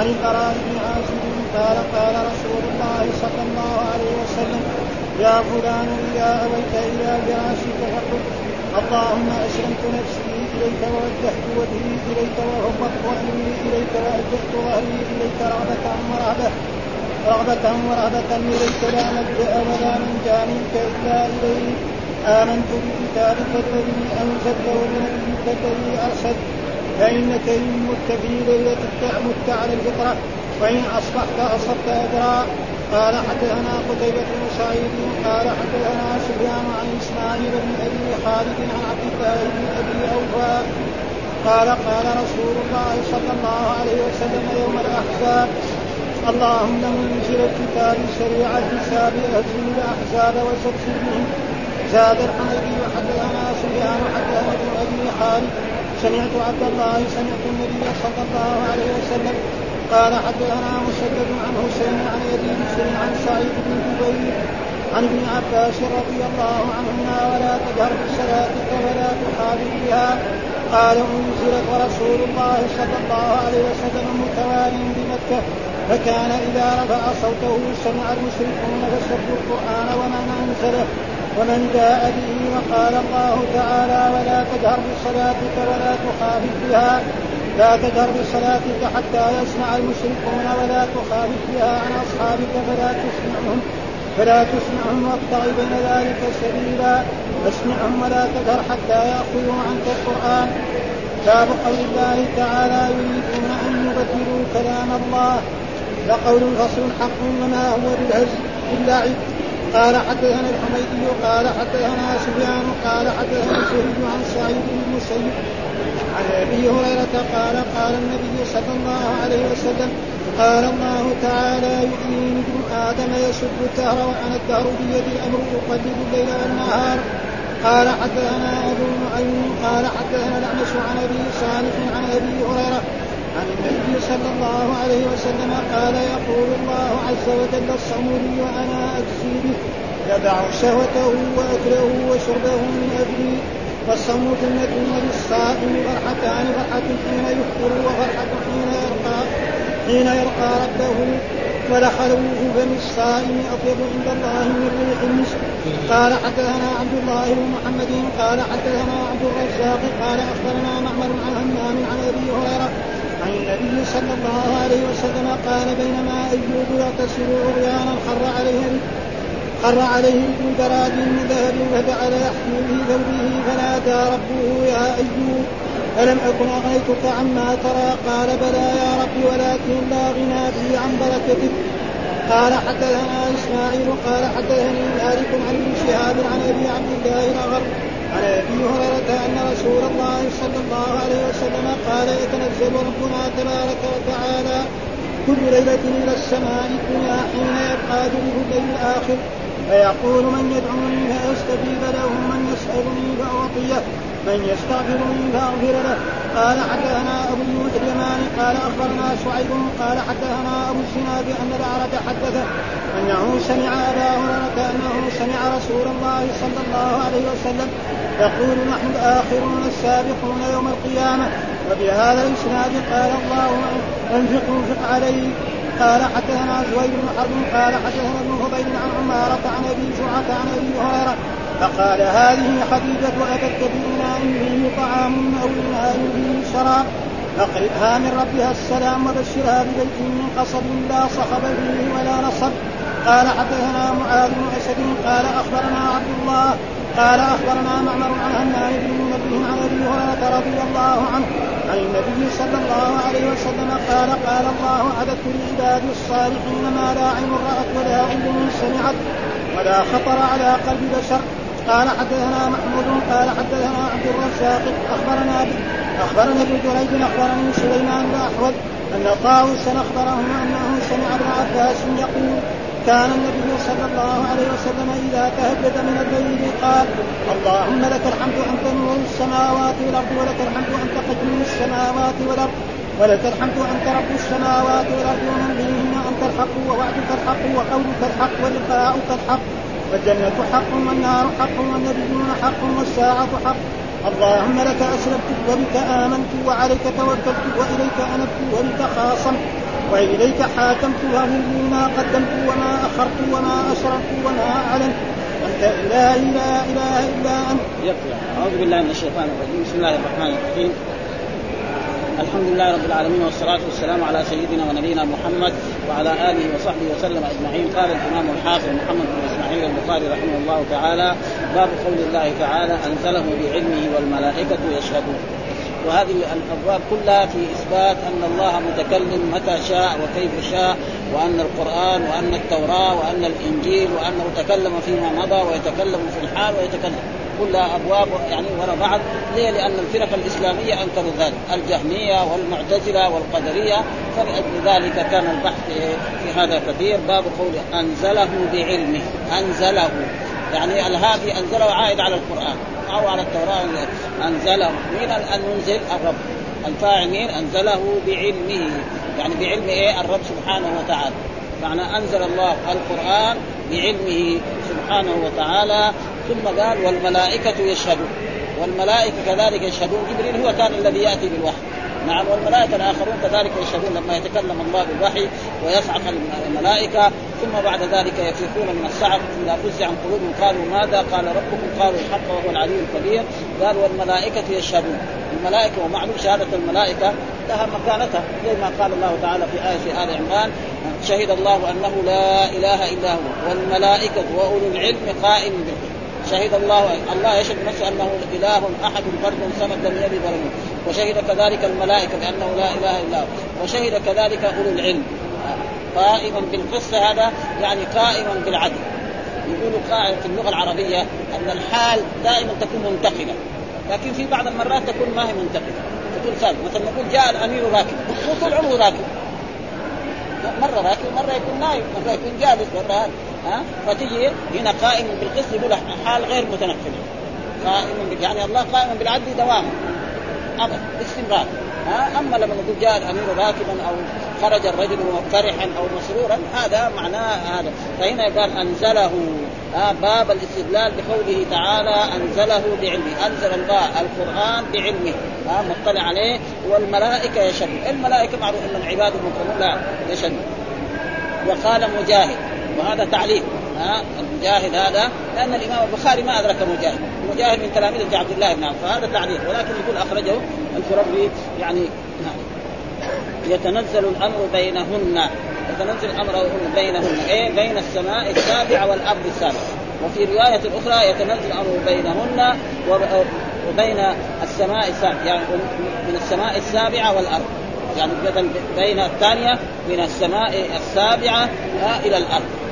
عن البراء بن عازب قال قال رسول الله صلى الله عليه وسلم يا فلان اذا اويت إلى فراشك فقل اللهم أسلمت نفسي إليك ووجهت وجهي إليك وهبطت امري إليك والجات ظهري إليك رغبة ورهبة رغبة ورهبة إليك. لا ملجأ ولا منجا منك إلا إليك. آمنت بكتابك الذي أنزلت وبنبيك الذي أرسلت فإنك إن مت في ليلتك مت على الفطرة وإن أصبحت أصبت أجرا قال حدثنا قتيبة بن سعيد قال حدثنا سفيان عن إسماعيل بن أبي خالد عن عبد الله بن أبي أوفى. قال قال رسول الله صلى الله عليه وسلم يوم الأحزاب اللهم منزل الكتاب شريع الحساب أهزم الأحزاب وسبسل بهم. زاد الحمدي وحدثنا سفيان حدثنا ابن أبي خالد سمعت عبد الله سمعت النبي صلى الله عليه وسلم. قال حدثنا مسدد عن حسين عن ابي بشر عن سعيد بن جبير عن ابن عباس رضي الله عنهما ولا تجهر بصلاتك ولا تخالف بها. قال أنزلت ورسول الله صلى الله عليه وسلم متوال بمكة فكان إذا رفع صوته سمع المشركون فسبوا القرآن ومن أنزله. ومن جاء به وقال الله تعالى ولا تجهر بصلاتك ولا تخافت بها لا تجهر بصلاتك حتى يسمع المشركون ولا تخافت بها عن أصحابك فلا تسمعهم فلا تسمعهم وابتغ بين ذلك سبيلا فاسمعهم ولا تجهر حتى يأخذوا عنك القرآن. باب قول الله تعالى يريدون أن يبدلوا كلام الله. لقول فصل حق وما هو بالهز باللعب. قال حدثنا الحميدي قال حدثنا سفيان قال حدثنا سهيد عن سعيد بن المسيب عن أبي هريرة قال قال النبي صلى الله عليه وسلم قال الله تعالى يحيي ابن آدم يسب الدهر وأنا الدهر بيد الامر اقلب الليل والنهار. قال حدثنا أبو نعيم قال حدثنا الأعمش عن أبي صالح عن أبي هريرة عن النبي صلى الله عليه وسلم قال يقول الله عز وجل الصمودي وأنا اجزي به يدع شهوته واكله وشربه من أجلي فالصوم جنة للصائم فرحتان فرحة حين يفطر وفرحة حين يلقى حين يلقى ربه ولخلوه فم الصائم اطيب عند الله من ريح المسك. قال حدثنا عبد الله بن محمد قال حدثنا عبد الرزاق قال أخبرنا معمر عن همام عن أبي هريرة عن النبي صلى الله عليه وسلم قال بينما أيوب يغتسل عريانا خر عليه خر عليه ابن براد من ذهب فجعل يحكي في ثوبه فنادى ربه يا أيوب. ألم أكن أغنيتك عما ترى؟ قال بلى يا رب ولكن لا غنى بي عن بركتك. قال حدثنا إسماعيل قال حدثني مالك عن ابن شهاب عن أبي عبد الله الأغر عن ابي هريره ان رسول الله صلى الله عليه وسلم قال يتنزل ربنا تبارك وتعالى كل ليلة إلى السماء الدنيا حين يبقى جنب الليل الآخر فيقول من يدعوني فاستجيب له من يسالني فاعطيه من يستغفرني فاغفر له. قال حدثنا أبو يوسف اليماني قال أخبرنا شعيب قال حدثنا أبو الزناد أن الأعرج حدثه أنه سمع أبا هريرة أنه سمع رسول الله صلى الله عليه وسلم يقول نحن الاخرون السابقون يوم القيامة. وبهذا الإسناد قال الله انفق انفق عليه قال حدثنا زهير بن حرب قال حدثنا ابن فضيل عن عمارة عن أبي زرعة عن أبي هريرة فقال هذه خديجة أتت بإناء فيه طعام أو إناء فيه شراب أقرئها من ربها السلام وبشرها ببيت من قصب لا صخب فيه ولا نصب. قال حدثنا معاذ بن أسد قال أخبرنا عبد الله قال أخبرنا معمر عن همام بن منبه عن أبي هريرة رضي الله عنه عن النبي صلى الله عليه وسلم قال قال الله عددت لعبادي الصالحين ما لا عين رأت ولا اذن سمعت ولا خطر على قلب بشر. قال حدثنا محمود قال حدثنا عبد الرزاق أخبرنا أخبرنا ابن جريج أخبرني سليمان بن أحوذ أن طاووسا اخبره أنه سمع ابن عباس يقول كان النبي صلى الله عليه وسلم إذا تهجد من الليل قال اللهم لك الحمد انت نور السماوات والأرض ولك الحمد انت قديم السماوات والأرض ولك الحمد أنت رب السماوات والأرض ومن بينهن أنت الحق ووعدك الحق وقولك الحق ولقاؤك الحق. والجنة حق والنار حق والنبيون حق والساعة حق. اللهم لك أسلمت وبك آمنت وعليك توكلت وإليك أنبت وبك خاصمت وإليك حاكمت ومن ما قدمت وما أخرت وما أسررت وما أعلنت. أنت لا إله إلا أنت. أعوذ بالله من الشيطان الرجيم. بسم الله الرحمن الرحيم. الحمد لله رب العالمين والصلاة والسلام على سيدنا ونبينا محمد وعلى آله وصحبه وسلم أجمعين. قال الإمام الحافظ محمد بن إسماعيل البخاري رحمه الله تعالى باب قول الله تعالى أنزله بعلمه والملائكة يشهدون وهذه الأبواب كلها في إثبات أن الله متكلم متى شاء وكيف شاء وأن القرآن وأن التوراة وأن الإنجيل وأنه تكلم فيما مضى ويتكلم في الحال ويتكلم. كلها أبواب يعني وراء بعض. ليه؟ لأن الفرق الإسلامية أنكروا ذلك. الجهمية والمعتزلة والقدرية. فلأجل ذلك كان البحث في هذا كثير باب قول أنزله بعلمه. أنزله. يعني الهادي أنزله عائد على القرآن. أو على التوراة. أنزله. مين المنزل؟ الرب. الفاعل مين؟ أنزله بعلمه. يعني بعلم إيه؟ الرب سبحانه وتعالى. معنى أنزل الله القرآن بعلمه سبحانه وتعالى. ثم قال والملائكة يشهدون. والملائكة كذلك يشهدون. جبريل هو كان الذي يأتي بالوحي. نعم والملائكة الآخرون كذلك يشهدون لما يتكلم الله بالوحي ويصعق الملائكة. ثم بعد ذلك يفيقون من الصعق. إذا فزع عن قلوبهم قالوا ماذا؟ قال ربكم قالوا الحق وهو العلي الكبير. قال والملائكة يشهدون. الملائكة ومعلوم شهادة الملائكة لها مكانتها. زي ما قال الله تعالى في آية في آل عمران شهد الله أنه لا إله إلا هو والملائكة وأولو العلم قائم بالقسط شهد الله الله يشهد نفسه أنه إله أحد فرد صمد لم يلد ولم وشهد كذلك الملائكة بأنه لا إله إلا هو. وشهد كذلك أولو العلم. قائما بالقسط هذا يعني قائما بالعدل. يقولوا قائم في اللغة العربية أن الحال دائما تكون منتقله لكن في بعض المرات تكون ما هي منتقله تكون ثابته مثلا نقول جاء الأمير راكب. هو طول عمره راكب. مرة راكب مرة يكون نايم مرة يكون جالس مرة ها؟ فتجي هنا قائم بالقسط يقول حال غير متنقل قائم يعني الله قائم بالعدل دواما ابدا باستمرار. ها؟ أما لما نقول جاء الأمير راكبا أو خرج الرجل فرحا أو مسرورا هذا معناه هذا. فهنا قال أنزله. باب الاستدلال بقوله تعالى أنزله بعلمه. أنزل الله القرآن بعلمه. مطلع عليه. والملائكة يشهدون. الملائكة معروف ان العباد المكرمون لا يشهدون. وقال مجاهد. وهذا تعليق ها؟ المجاهد هذا لأن الإمام البخاري ما أدرك مجاهد مجاهد من تلاميذ عبد الله بن عمرو فهذا تعليق ولكن يقول أخرجه الفربري يعني يتنزل الأمر بينهن يتنزل الأمر بينهن إيه؟ بين السماء السابعه والأرض السابعه وفي رواية أخرى يتنزل الأمر بينهن وبين السماء السابعه يعني من السماء السابعة والأرض. يعني بين الثانية من السماء السابعة إلى الأرض. ف...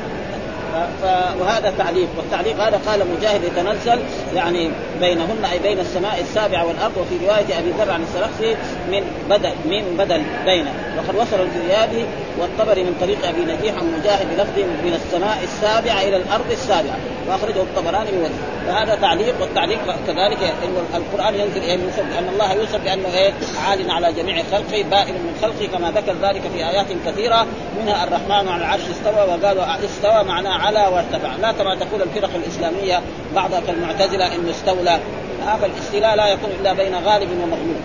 وهذا تعليق. والتعليق هذا قال مجاهد يتنزل يعني بينهن أي بين السماء السابعه والأرض وفي رواية أبي ذر عن السلخسي من بدل من بدل بين وقد وصل الزيادي والطبري من طريق أبي نجيح عن مجاهد بلفظ من السماء السابعة إلى الأرض السابعة وأخرجه الطبراني بوجه فهذا تعليق والتعليق كذلك إن القرآن ينزل إيه من لأن الله يوصف بأنه إيه؟ عال على جميع خلقه بائن من خلقه كما ذكر ذلك في آيات كثيرة منها الرحمن على العرش استوى وقالوا استوى معناه على وارتفع. لا كما تقول الفرق الإسلامية بعضها كالمعتزلة انه استولى. هذا الاستيلاء لا يكون إلا بين غالب ومغلوب.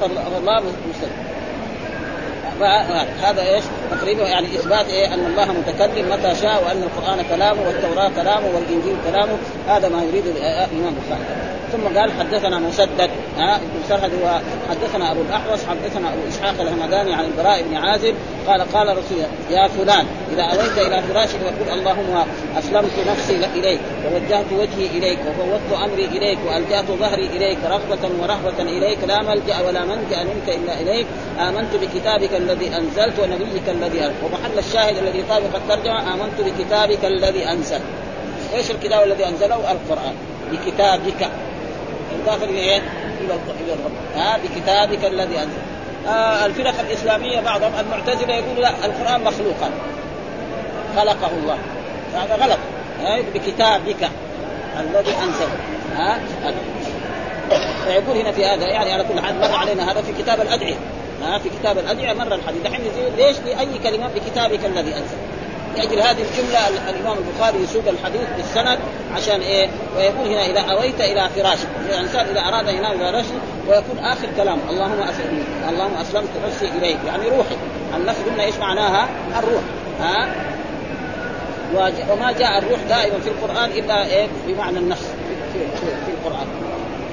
فالله مستوى هذا إيش؟ تقريبا يعني إثبات إيه؟ أن الله متكلم متى شاء وأن القرآن كلامه والتوراة كلامه والإنجيل كلامه. هذا ما يريد الإمام البخاري. ثم قال حدثنا مسدد ها ابن سرهد حدثنا أبو الأحوص حدثنا أبو إسحاق الهمداني عن البراء بن عازب قال قال رسول يا فلان إذا أويت إلى فراشك فقل اللهم أسلمت نفسي إليك ووجهت وجهي إليك وفوضت أمري إليك وألجأت ظهري إليك رغبة ورهبه إليك لا ملجأ ولا منجأ منك إلا إليك آمنت بكتابك الذي أنزلت ونبيك الذي أرسلت ومحل الشاهد الذي طابق الترجمة آمنت بكتابك الذي انزل إيش الكتاب الذي أنزله؟ القرآن. بكتابك. داخل إلى؟ إلى إلى الرب ها؟ بكتابك الذي انزل آه الفرق الإسلامية بعضهم المعتزلة يقول لا القرآن مخلوقا. خلقه الله. هذا غلط. بكتابك الذي أنزل. ها؟ فيقول هنا في هذا يعني على كل حال مر علينا هذا في كتاب الأدعية. ها؟ في كتاب الأدعية مر الحديث. دحين ليش؟ لأي كلمة؟ بكتابك الذي أنزل. لاجل هذه الجملة الإمام البخاري يسوق الحديث بالسند عشان إيه؟ ويقول هنا إذا أويت إلى فراشك، الإنسان إذا أراد ينام إلى راسه ويكون آخر كلام اللهم أسلم اللهم أسلمت نفسي إليك يعني روحي، النفس قلنا إيش معناها؟ الروح. ها؟ وما جاء الروح دائما في القرآن إلا إيه؟ بمعنى النفس. في, في, في القرآن.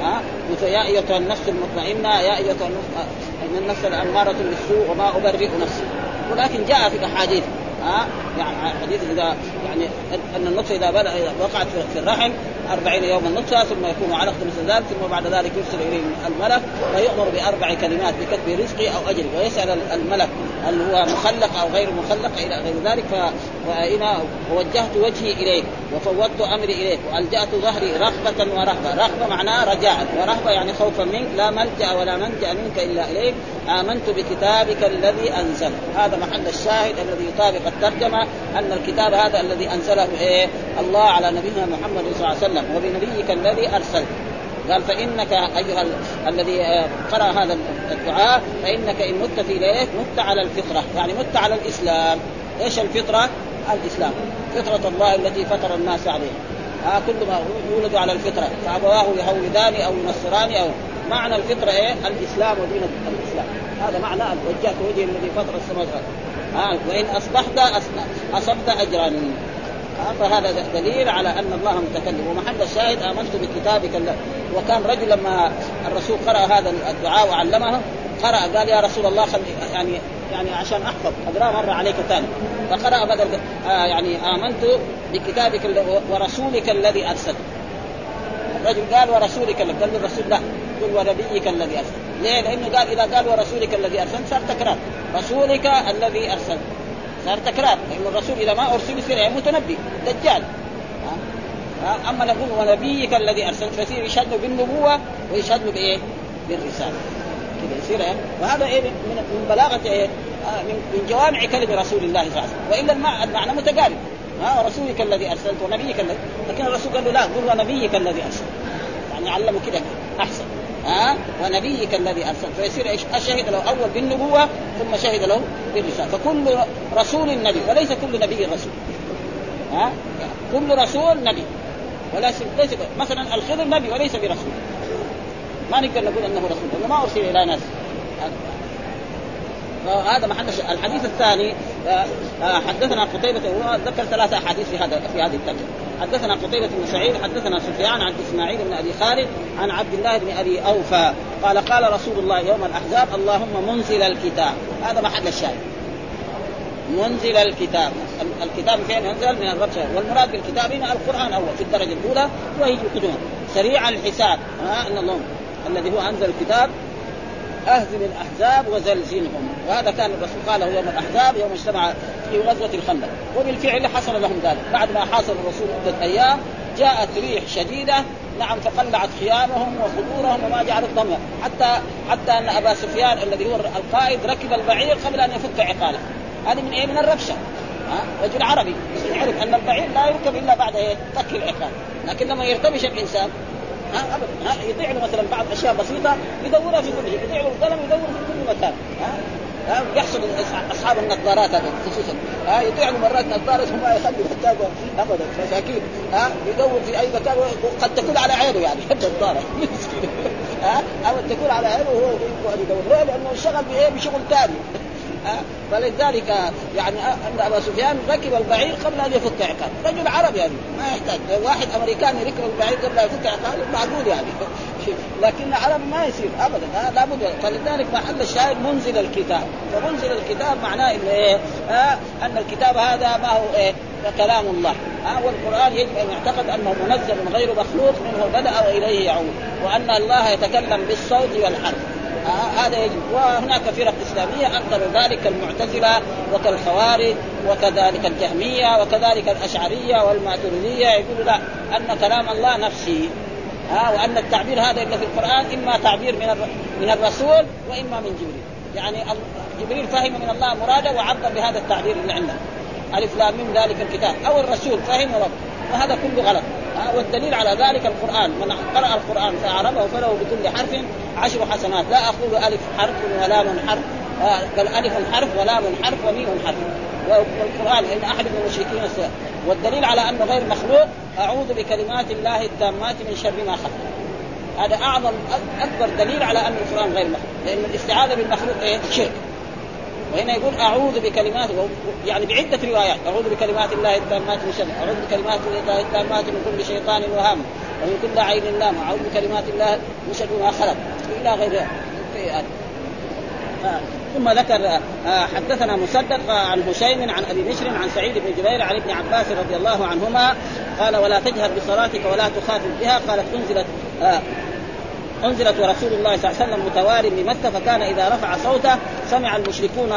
ها؟ يا أيتها النفس المطمئنة يا أيتها النفس إن النفس الاماره بالسوء وما أبرئ نفسي. ولكن جاء في الأحاديث. ها؟ يعني حديث إذا يعني أن النطفة إذا بلغ وقعت في الرحم أربعين يوما نطفة ثم يكون علقة مثل ذلك ثم بعد ذلك يرسل إليه الملك ويؤمر بأربع كلمات بكتب رزقي أو أجري ويسأل الملك هل هو مخلق أو غير مخلق إلى غير ذلك فإنا وجهت وجهي إليك وفوضت أمري إليك وألجأت ظهري رغبة ورهبة. رغبة معناها رجاء ورهبة يعني خوفا منك لا ملجأ ولا منجأ منك إلا إليك. آمنت بكتابك الذي أنزل هذا محل الشاهد الذي يطابق الترجمة أن الكتاب هذا الذي أنزله إيه؟ الله على نبينا محمد صلى الله عليه وسلم وبنبيك الذي أرسلت قال فإنك أيها الذي آه، قرأ هذا الدعاء فإنك إن مت في ليلك مت على الفطرة. يعني مت على الإسلام. إيش الفطرة؟ الإسلام. فطرة الله التي فطر الناس عليها. ها كل ما يولد على الفطرة. فأبواه يهودان أو ينصران أو معنى الفطرة إيه؟ الإسلام ودين الإسلام. هذا معنى وجهت وجهي الذي فطر السماوات ها وإن أصبحت أصبت اجرا. فهذا دليل على أن الله متكلم. ومحل الشاهد آمنت بكتابك وكان رجل لما الرسول قرأ هذا الدعاء وعلمه قرأ قال يا رسول الله خلي يعني يعني عشان أحفظ. اقرا مرة عليك ثاني. فقرأ بدل آه يعني آمنت بكتابك ورسولك الذي ارسلت الرجل قال ورسولك قال الرسول لا قل ونبيك الذي ارسلت ليه؟ لأنه قال إذا قال ورسولك الذي ارسلت صار تكرار. رسولك الذي ارسلت صار تكرار. لأن الرسول إذا ما أرسل يصير متنبي دجال. أما نقول ونبيك الذي أرسلت فيصير يشهد له بالنبوة ويشهد له بإيه؟ بالرسالة. كذا يصير إيه؟ وهذا إيه؟ من بلاغة إيه؟ آه من جوامع كلمه رسول الله صلى الله عليه وسلم. وإلا المعنى متقارب. ها؟ رسولك الذي أرسلت ونبيك الذي لكن الرسول قال له لا قل ونبيك الذي أرسلت. يعني علمه كذا أحسن. ها؟ ونبيك الذي ارسلت فيصير إيش؟ شهد له أول بالنبوة ثم شهد له بالرسالة. فكل رسول نبي وليس كل نبي رسول. ها؟ كل رسول نبي. وليس ليس مثلا الخضر نبي وليس برسول. ما نقدر نقول أنه رسول. لأنه ما أرسل إلى ناس. هذا محل الحديث الثاني آه، آه، حدثنا قتيبة ذكر ثلاثة أحاديث في هذا في هذه الترجمة. حدثنا قتيبة بن سعيد حدثنا سفيان عن إسماعيل بن أبي خالد عن عبد الله بن أبي أوفى. قال قال رسول الله يوم الأحزاب اللهم منزل الكتاب. هذا محل الشاهد. منزل الكتاب. الكتاب فين ينزل؟ من الرب والمراد بالكتاب هنا القرآن أول في الدرجة الأولى وهي الكتب سريع الحساب. ها أن الله الذي هو أنزل الكتاب اهزم الاحزاب وزلزلهم. وهذا كان الرسول قاله يوم الأحزاب يوم اجتمع في غزوة الخندق. وبالفعل حصل لهم ذلك. بعد ما حاصر الرسول عدة أيام جاءت ريح شديدة. نعم فقلعت خيامهم وخدورهم وما جعلت ضمير. حتى حتى أن أبا سفيان الذي هو القائد ركب البعير قبل أن يفك عقاله. هذه من إيه؟ من الربشة. ها؟ رجل عربي. يعرف أن البعير لا يركب إلا بعد إيه؟ فك العقال. لكن لما يرتبش الإنسان ها ابدا ها يضيع له مثلا بعض أشياء بسيطة يدورها في كل يضيع له القلم يدور في كل مكان ها ها يحصل أصحاب النظارات هذا خصوصا ها يضيع له مرات نظارة ما يخلي محتاجه ابدا مساكين ها يدور في أي مكان قد تكون على عينه يعني النظارة ها أو تكون على عينه وهو يدور ليه؟ لأنه انشغل بإيه؟ بشغل ثاني فلذلك يعني ان أبا سفيان ركب البعير قبل أن يفك عقال، رجل عربي يعني ما يحتاج، واحد أمريكاني ركب البعير قبل أن يفك عقال معقول يعني. لكن عربي ما يصير ابدا لابد فلذلك محل الشاهد منزل الكتاب، فمنزل الكتاب معناه انه إيه؟ آه أن الكتاب هذا ما هو إيه؟ كلام الله. آه والقرآن يجب أن يعتقد أنه منزل غير مخلوق منه بدأ وإليه يعود. وأن الله يتكلم بالصوت والحرف. هذا يجب. وهناك فرق إسلامية انكروا ذلك المعتزلة وكالخوارج وكذلك الجهمية وكذلك الأشعرية والماتريدية. يقولوا لا أن كلام الله نفسي. ها وأن التعبير هذا اللي في القرآن إما تعبير من من الرسول وإما من جبريل. يعني جبريل فهم من الله مراده وعبر بهذا التعبير اللي عندنا. ألف لام ذلك الكتاب. أو الرسول فهم رب وهذا كله غلط. والدليل على ذلك القرآن. من قرأ القرآن فأعربه فله بكل حرف عشر حسنات. لا أقول ألف حرف ولام حرف قال ألف حرف ولام حرف وميم حرف. والقرآن إن أحد من المشركين السلام. والدليل على أنه غير مخلوق أعوذ بكلمات الله التامات من شر ما خلق. هذا أعظم أكبر دليل على أن القرآن غير مخلوق. لأن الاستعاذة بالمخلوق إيه شرك وهنا يقول أعوذ بكلمات يعني بعدة روايات. أعوذ بكلمات الله التامات من شر. أعوذ بكلمات الله التامات من كل شيطان وهام ومن كل عين لام. أعوذ بكلمات الله من شر ما خلق. إلى غير ثم ذكر آه، حدثنا مسدد عن هشيم عن أبي بشر عن سعيد بن جبير عن ابن عباس رضي الله عنهما قال ولا تجهر بصلاتك ولا تخافت بها. قالت أنزلت آه، أنزلت ورسول الله صلى الله عليه وسلم متوار بمكة فكان إذا رفع صوته سمع المشركون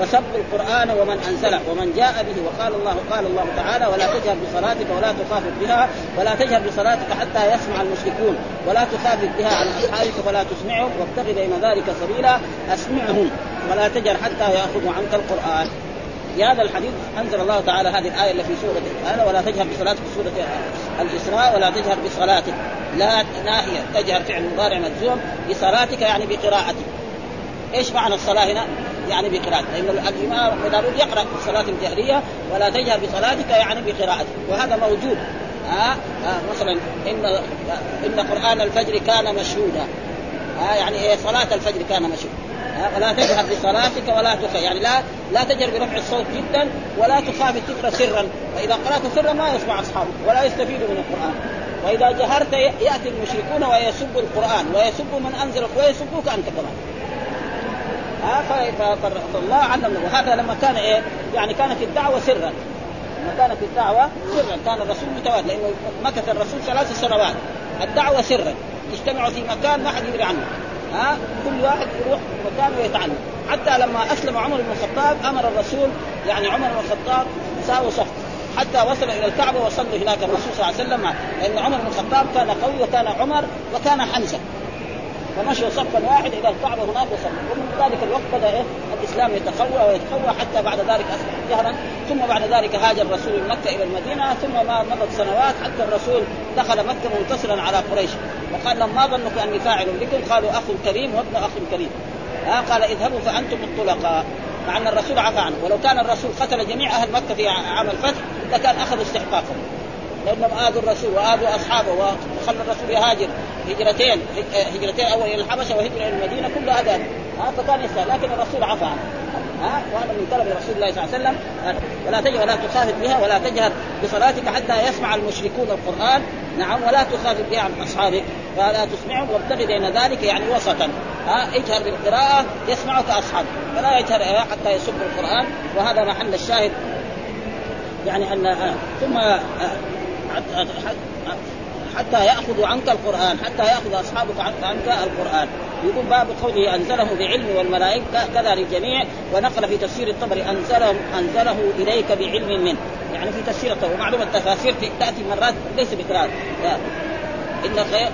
فسبوا القرآن ومن أنزله ومن جاء به وقال الله قال الله تعالى ولا تجهر بصلاتك ولا تخافت بها ولا تجهر بصلاتك حتى يسمع المشركون ولا تخافت بها عن أصحابك فلا تسمعهم وابتغ بين ذلك سبيلا أسمعهم ولا تجهر حتى يأخذوا عنك القرآن. في هذا الحديث أنزل الله تعالى هذه الآية اللي في سورة هذا ولا تجهر بصلاتك في سورة الإسراء ولا تجهر بصلاتك لا ناهية تجهر فعل مضارع مجزوم بصلاتك يعني بقراءتك. إيش معنى الصلاة هنا؟ يعني بقراءتك. لأن الإمام أبو داود يقرأ في الصلاة الجهرية ولا تجهر بصلاتك يعني بقراءتك. وهذا موجود. ها؟ آه آه مثلا إن إن قرآن الفجر كان مشهودا. آه يعني إيه؟ صلاة الفجر كان مشهودا. ولا تجهر بصلاتك ولا تخفى يعني لا لا تجهر برفع الصوت جدا ولا تخافت تقرا سرا. فإذا قرأت سرا ما يسمع أصحابك ولا يستفيدوا من القرآن. وإذا جهرت يأتي المشركون ويسبوا القرآن ويسبوا من أنزل ويسبوك أنت كمان. فالله علم وهذا لما كان إيه؟ يعني كانت الدعوة سرا. لما كانت الدعوة سرا. كان الرسول متواجد. لأنه مكث الرسول ثلاث سنوات. الدعوة سرا. يجتمعوا في مكان ما حد يدري عنه. ها كل واحد يروح مكان ويتعلم. حتى لما أسلم عمر بن الخطاب أمر الرسول يعني عمر بن الخطاب ساووا صف. حتى وصل إلى الكعبة وصلوا هناك. الرسول صلى الله عليه وسلم لأن عمر بن الخطاب كان قوي وكان عمر وكان حمزه فمشوا صفا واحد إلى الكعبة هناك وصلوا ومن ذلك الوقت بدأ إيه؟ الإسلام يتقوى ويتقوى حتى بعد ذلك أصبح جهرا. ثم بعد ذلك هاجر الرسول من مكة إلى المدينة. ثم ما مضت سنوات حتى الرسول دخل مكة منتصرا على قريش. وقال لهم ما ظنكم أني فاعل بكم؟ قالوا أخ كريم وابن أخ كريم. ها قال اذهبوا فأنتم الطلقاء. مع أن الرسول عفى عنه. ولو كان الرسول قتل جميع أهل مكة في عام الفتح لكان اخذ استحقاقهم. لأنهم آذوا الرسول وآذوا أصحابه وخلى الرسول يهاجر. هجرتين هجرتين أول إلى الحبشة وهجرة إلى المدينة كل هذا فكان يستاهل لكن الرسول عفى عنه ها؟ وهذا من طلب رسول الله صلى الله عليه وسلم. ولا تجهر ولا تخافت بها ولا تجهر بصلاتك حتى يسمع المشركون القرآن. نعم ولا تخافت بها عن أصحابك. فلا تسمعهم وابتغ بين ذلك يعني وسطا. ها؟ اجهر بالقراءة يسمعك أصحابك. فلا يجهر حتى يسب القرآن. وهذا محل الشاهد. يعني أن ثم حتى ياخذوا عنك القرآن حتى يأخذ أصحابك عنك القرآن. يقول باب قوله أنزله بعلم والملائكة كذا للجميع ونقل في تفسير الطبري انزله أنزله إليك بعلم منه. يعني في تفسير الطبري ومعلومة التفاسير تأتي مرات ليس بقراءه إن خير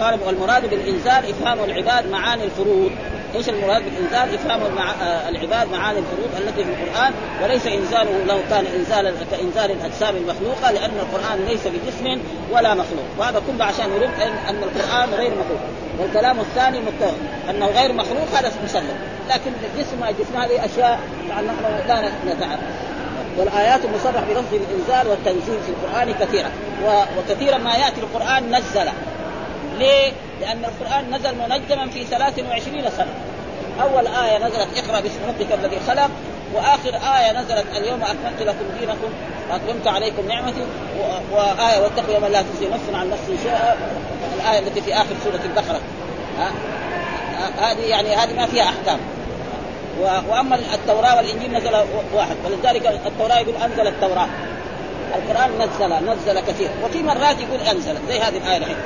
قال والمراد بالإنزال إفهام العباد معاني الفروض. إيش المراد بالانزال؟ إفهام. آه، العباد معاني الفروض التي في القرآن وليس انزاله لو كان انزالا كانزال الأجسام المخلوقة لأن القرآن ليس بجسم ولا مخلوق وهذا كله عشان يرد ان القرآن غير مخلوق والكلام الثاني متفق أنه غير مخلوق هذا مسلم لكن الجسم ما الجسم هذه أشياء يعني نحن لا نتعرف والآيات المصرح بلفظ الانزال والتنزيل في القرآن كثيرة وكثيرا ما يأتي القرآن نزل ليه؟ لأن القرآن نزل منجما في 23 سنة. أول آية نزلت اقرأ باسم ربك الذي خلق وآخر آية نزلت اليوم أكملت لكم دينكم وأتممت عليكم نعمتي وآية واتقوا يوما لا تجزي نفس عن نفس شيئا. الآية التي في آخر سورة البقرة. هذه يعني هذه ما فيها أحكام. وأما التوراة والإنجيل نزل واحد. ولذلك التوراة يقول أنزل التوراة. القرآن نزل نزل كثير. وفي مرات يقول أنزل. زي هذه الآية الحين.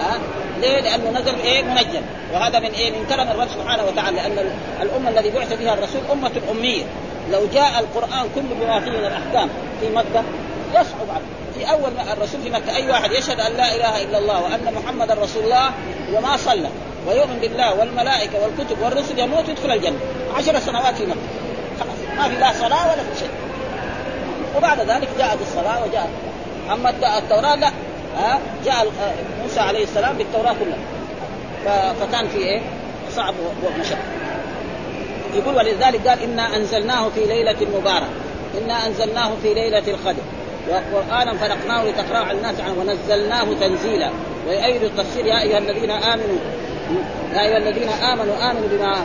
ها؟ ليه؟ لأنه نزل إيه؟ منجم. وهذا من إيه؟ من كرم الرب سبحانه وتعالى لأن الأمة الذي بعث بها الرسول أمة أمية. لو جاء القرآن كله بما فيه من الأحكام في مكة يصعب عنه في أول ما الرسول في مكة أي واحد يشهد أن لا إله إلا الله وأن محمدا رسول الله وما صلى ويؤمن بالله والملائكة والكتب والرسل يموت يدخل الجنة. عشر سنوات في مكة. خلاص. ما في لا صلاة ولا في شيء. وبعد ذلك جاءت الصلاة وجاءت. أما التوراة لا. ها جاء موسى عليه السلام بالتوراة كلها. فكان في إيه؟ صعب ومشقه يقول ولذلك قال إنا أنزلناه في ليلة مباركة. إنا أنزلناه في ليلة القدر. وقرانا فرقناه لتقرأ على الناس عنه. ونزلناه تنزيلا. ويؤيد التفسير؟ يا أيها الذين آمنوا يا أيها الذين آمنوا آمنوا بما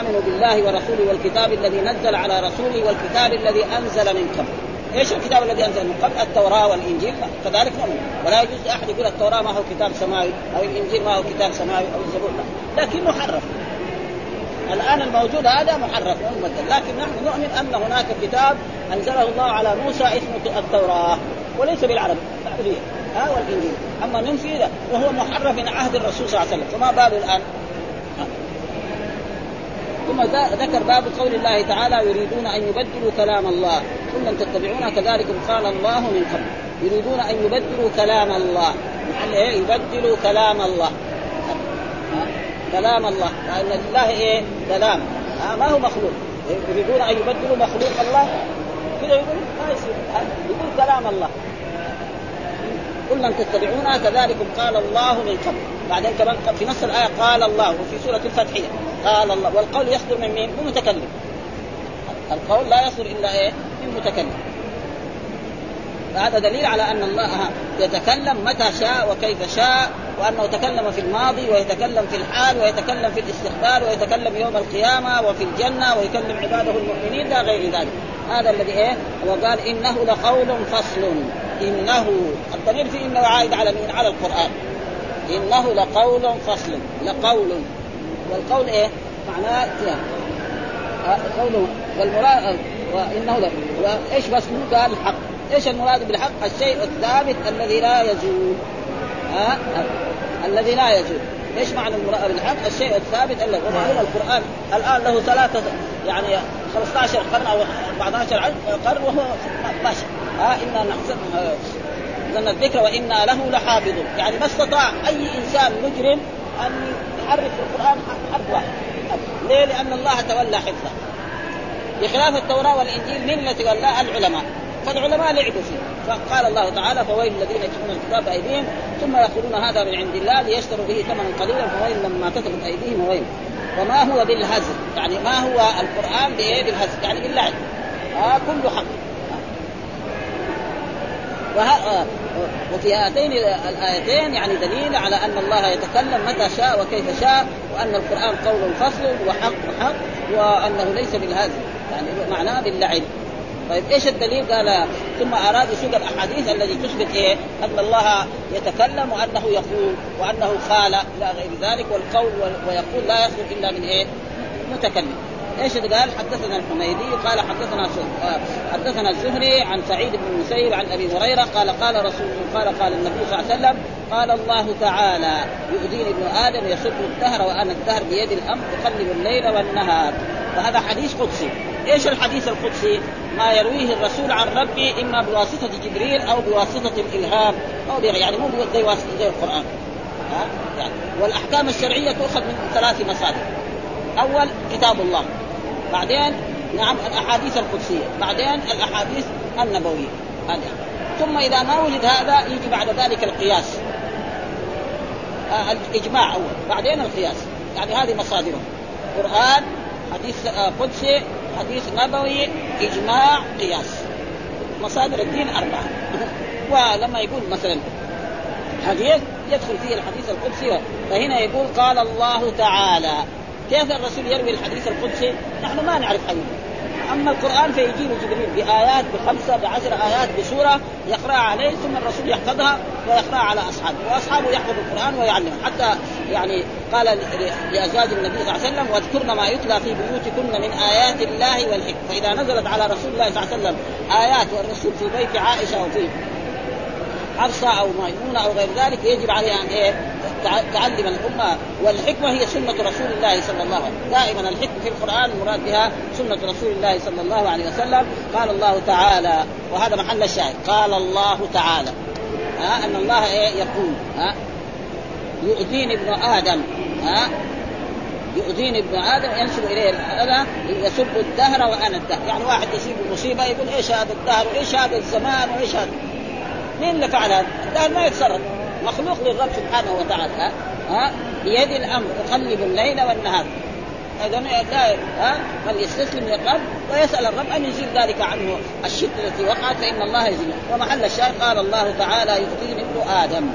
آمنوا بالله ورسوله والكتاب الذي نزل على رسوله والكتاب الذي أنزل من قبل. إيش الكتاب الذي أنزل من قبل؟ التوراة والإنجيل. كذلك نؤمن ولا يجوز احد يقول التوراة ما هو كتاب سماوي أو الإنجيل ما هو كتاب سماوي أو الزبور. لا. لكن محرف. الآن الموجود هذا محرف ومبدل لكن نحن نؤمن أن هناك كتاب أنزله الله على موسى اسمه التوراة وليس بالعربي العربيه ها والإنجيل. أما ننفي وهو محرف من عهد الرسول صلى الله عليه وسلم. فما باله الآن؟ ثم ذكر باب قول الله تعالى يريدون أن يبدلوا كلام الله. قل لن تتبعونا كذلك قال الله من قبل. يريدون أن يبدلوا كلام الله. يعني إيه؟ يبدلوا كلام الله. كلام الله. لأن لله إيه؟ كلام. ما هو مخلوق. يريدون أن يبدلوا مخلوق الله؟ كذا يقول؟ ما يصير. يقول كلام الله. قل لن تتبعونا كذلكم قال الله من قبل. بعدين كمان في نص الآية قال الله وفي سورة الفتح قال الله والقول يصدر من مين؟ من متكلم القول لا يصدر إلا إيه؟ من متكلم فهذا دليل على أن الله يتكلم متى شاء وكيف شاء وأنه تكلم في الماضي ويتكلم في الحال ويتكلم في الاستقبال ويتكلم يوم القيامة وفي الجنة ويكلم عباده المؤمنين لا غير ذلك هذا الذي إيه وقال إنه لقول فصل إنه الضمير في إنه عائد على مين؟ على القرآن إنه لقول فصل لقول. والقول إيه؟ معناه يعني قوله والمراد وإنه وإيش بس قال الحق؟ إيش المراد بالحق؟ الشيء الثابت الذي لا يزول. ها الذي لا يزول. إيش معنى المراد بالحق؟ الشيء الثابت الذي ومعلوم القرآن. الآن له ثلاثة يعني 15 قرن أو 14 قرن وهو ماشي ها إنا نحسن لنا الذكر وأنا له لحافظون يعني ما استطاع أي إنسان مجرم أن يحرف القرآن حرف واحد. ليه؟ لأن الله تولى حفظه. بخلاف التوراة والإنجيل من التي تولاه العلماء. فالعلماء لعبوا فيه فقال الله تعالى فويل الذين يكتبون الكتاب بايديهم ثم يقولون هذا من عند الله ليشتروا به ثمنا قليلا فويل لما كتبت أيديهم وويل. وما هو بالهزل؟ يعني ما هو القرآن بإيه؟ بالهزل. يعني باللعب آه كله حق. وفي هاتين الآيتين يعني دليل على أن الله يتكلم متى شاء وكيف شاء وأن القرآن قول فصل وحق وحق وأنه ليس بالهزل يعني معناه باللعب طيب إيش الدليل؟ قال ثم أراد يسوق الأحاديث التي تثبت إيه؟ أن الله يتكلم وأنه يقول وأنه خال إلى غير ذلك والقول ويقول لا يخرج إلا من إيه؟ متكلم. إيش قال؟ حدثنا الحميدي قال حدثنا حدثنا الزهري عن سعيد بن المسيب عن أبي هريرة قال قال رسول قال قال النبي صلى الله عليه وسلم قال الله تعالى يؤذيني ابن آدم يسب الدهر وأنا الدهر بيد الأمر اقلب الليل والنهار. فهذا حديث قدسي. إيش الحديث القدسي؟ ما يرويه الرسول عن ربه إما بواسطة جبريل أو بواسطة الإلهام أو يعني مو زي زي القرآن. ها؟ يعني والأحكام الشرعية تؤخذ من ثلاث مصادر. أول كتاب الله. بعدين نعم الأحاديث القدسية بعدين الأحاديث النبوية. هذه. ثم إذا ما وجد هذا يجي بعد ذلك القياس. آه الإجماع أول بعدين القياس. يعني هذه مصادره. قرآن حديث آه قدسي حديث نبوي إجماع قياس. مصادر الدين أربعة. ولما يقول مثلا حديث يدخل فيه الحديث القدسي فهنا يقول قال الله تعالى. كيف الرسول يروي الحديث القدسي؟ نحن ما نعرف حديث أما القرآن فيجيب جبريل بآيات بخمسة بعشر آيات بسورة يقرا عليه ثم الرسول يحفظها ويقرا على أصحابه. وأصحابه يحفظوا القرآن ويعلم حتى يعني قال لأزواج النبي صلى الله عليه وسلم واذكرن ما يتلى في بيوتكن من آيات الله والحكمة. فإذا نزلت على رسول الله صلى الله عليه وسلم آيات والرسول في بيت عائشة وفي حفصة أو ميمونة أو غير ذلك يجب عليه أن إيه؟ تعلم الأمة والحكمة هي سنة رسول الله صلى الله عليه وسلم، دائما الحكمة في القرآن المراد بها سنة رسول الله صلى الله عليه وسلم، قال الله تعالى وهذا محل الشاهد، قال الله تعالى. ها أن الله إيه؟ يقول ها يؤذيني ابن آدم ها يؤذيني ابن آدم ينسب إليه الاذى يسب الدهر وأنا الدهر، يعني واحد يصيب مصيبة يقول إيش هذا الدهر وإيش هذا الزمان وإيش هذا؟ مين اللي فعل هذا؟ الدهر ما يتصرف. مخلوق للرب سبحانه وتعالى ها؟ بيد الأمر اقلب الليل والنهار. اذا لا ها؟ بل يستسلم للرب ويسأل الرب أن يزيل ذلك عنه. الشدة التي وقعت فإن الله يزيل. ومحل الشاهد قال الله تعالى يؤذيني ابن آدم.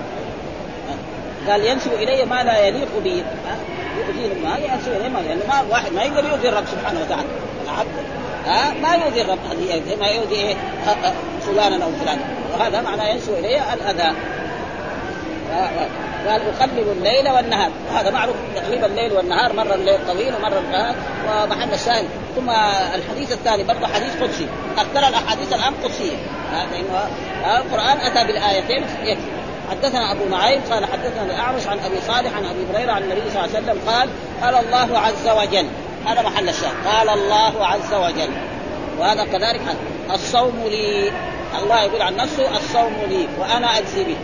قال ينسب إلي ما لا يليق به يؤذيني ما ينسب إلي ما لأنه ما واحد ما يقدر يؤذي الرب سبحانه وتعالى. العبد ها؟ ما يؤذي الرب. ما يؤذي إيه؟ فلانا أو فلانا. وهذا معناه ينسب إلي الأذى. قال اقلب الليل والنهار. وهذا معروف تقليب الليل والنهار مرة الليل طويل ومرة النهار ومحل الشاهد. ثم الحديث الثاني برضه حديث قدسي. أكثر الأحاديث الآن قدسية. لأنه القرآن أتى بالآيتين. يكفي حدثنا أبو نعيم قال حدثنا الأعرج عن أبي صالح عن أبي هريرة عن النبي صلى الله عليه وسلم قال قال الله عز وجل. هذا محل الشاهد. قال الله عز وجل. وهذا كذلك. الصوم لي. الله يقول عن نفسه الصوم لي. وأنا أجزي به.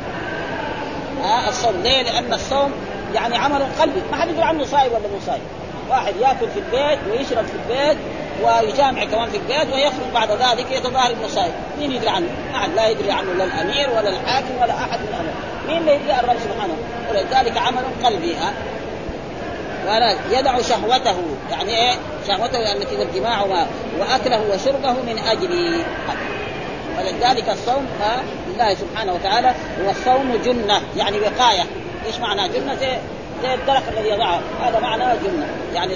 ها الصوم. ليه؟ لأن الصوم يعني عمل قلبي. ما حد يقول عنه صايم ولا مو صايم. واحد يأكل في البيت ويشرب في البيت ويجامع كمان في البيت ويخرج بعد ذلك يتظاهر إنه صايم. مين يدري عنه؟ احد لا يدري عنه لا الأمير ولا الحاكم ولا أحد من الامر مين اللي يدري الرب سبحانه؟ ولذلك عمل قلبي ها. ولا يدع شهوته. يعني إيه؟ شهوته التي هي الجماع وأكله وشربه من أجلي. ولذلك الصوم لله سبحانه وتعالى هو الصوم جنة يعني وقاية. إيش معنى جنة؟ زي زي الدرق الذي يضعه. هذا معناه جنة. يعني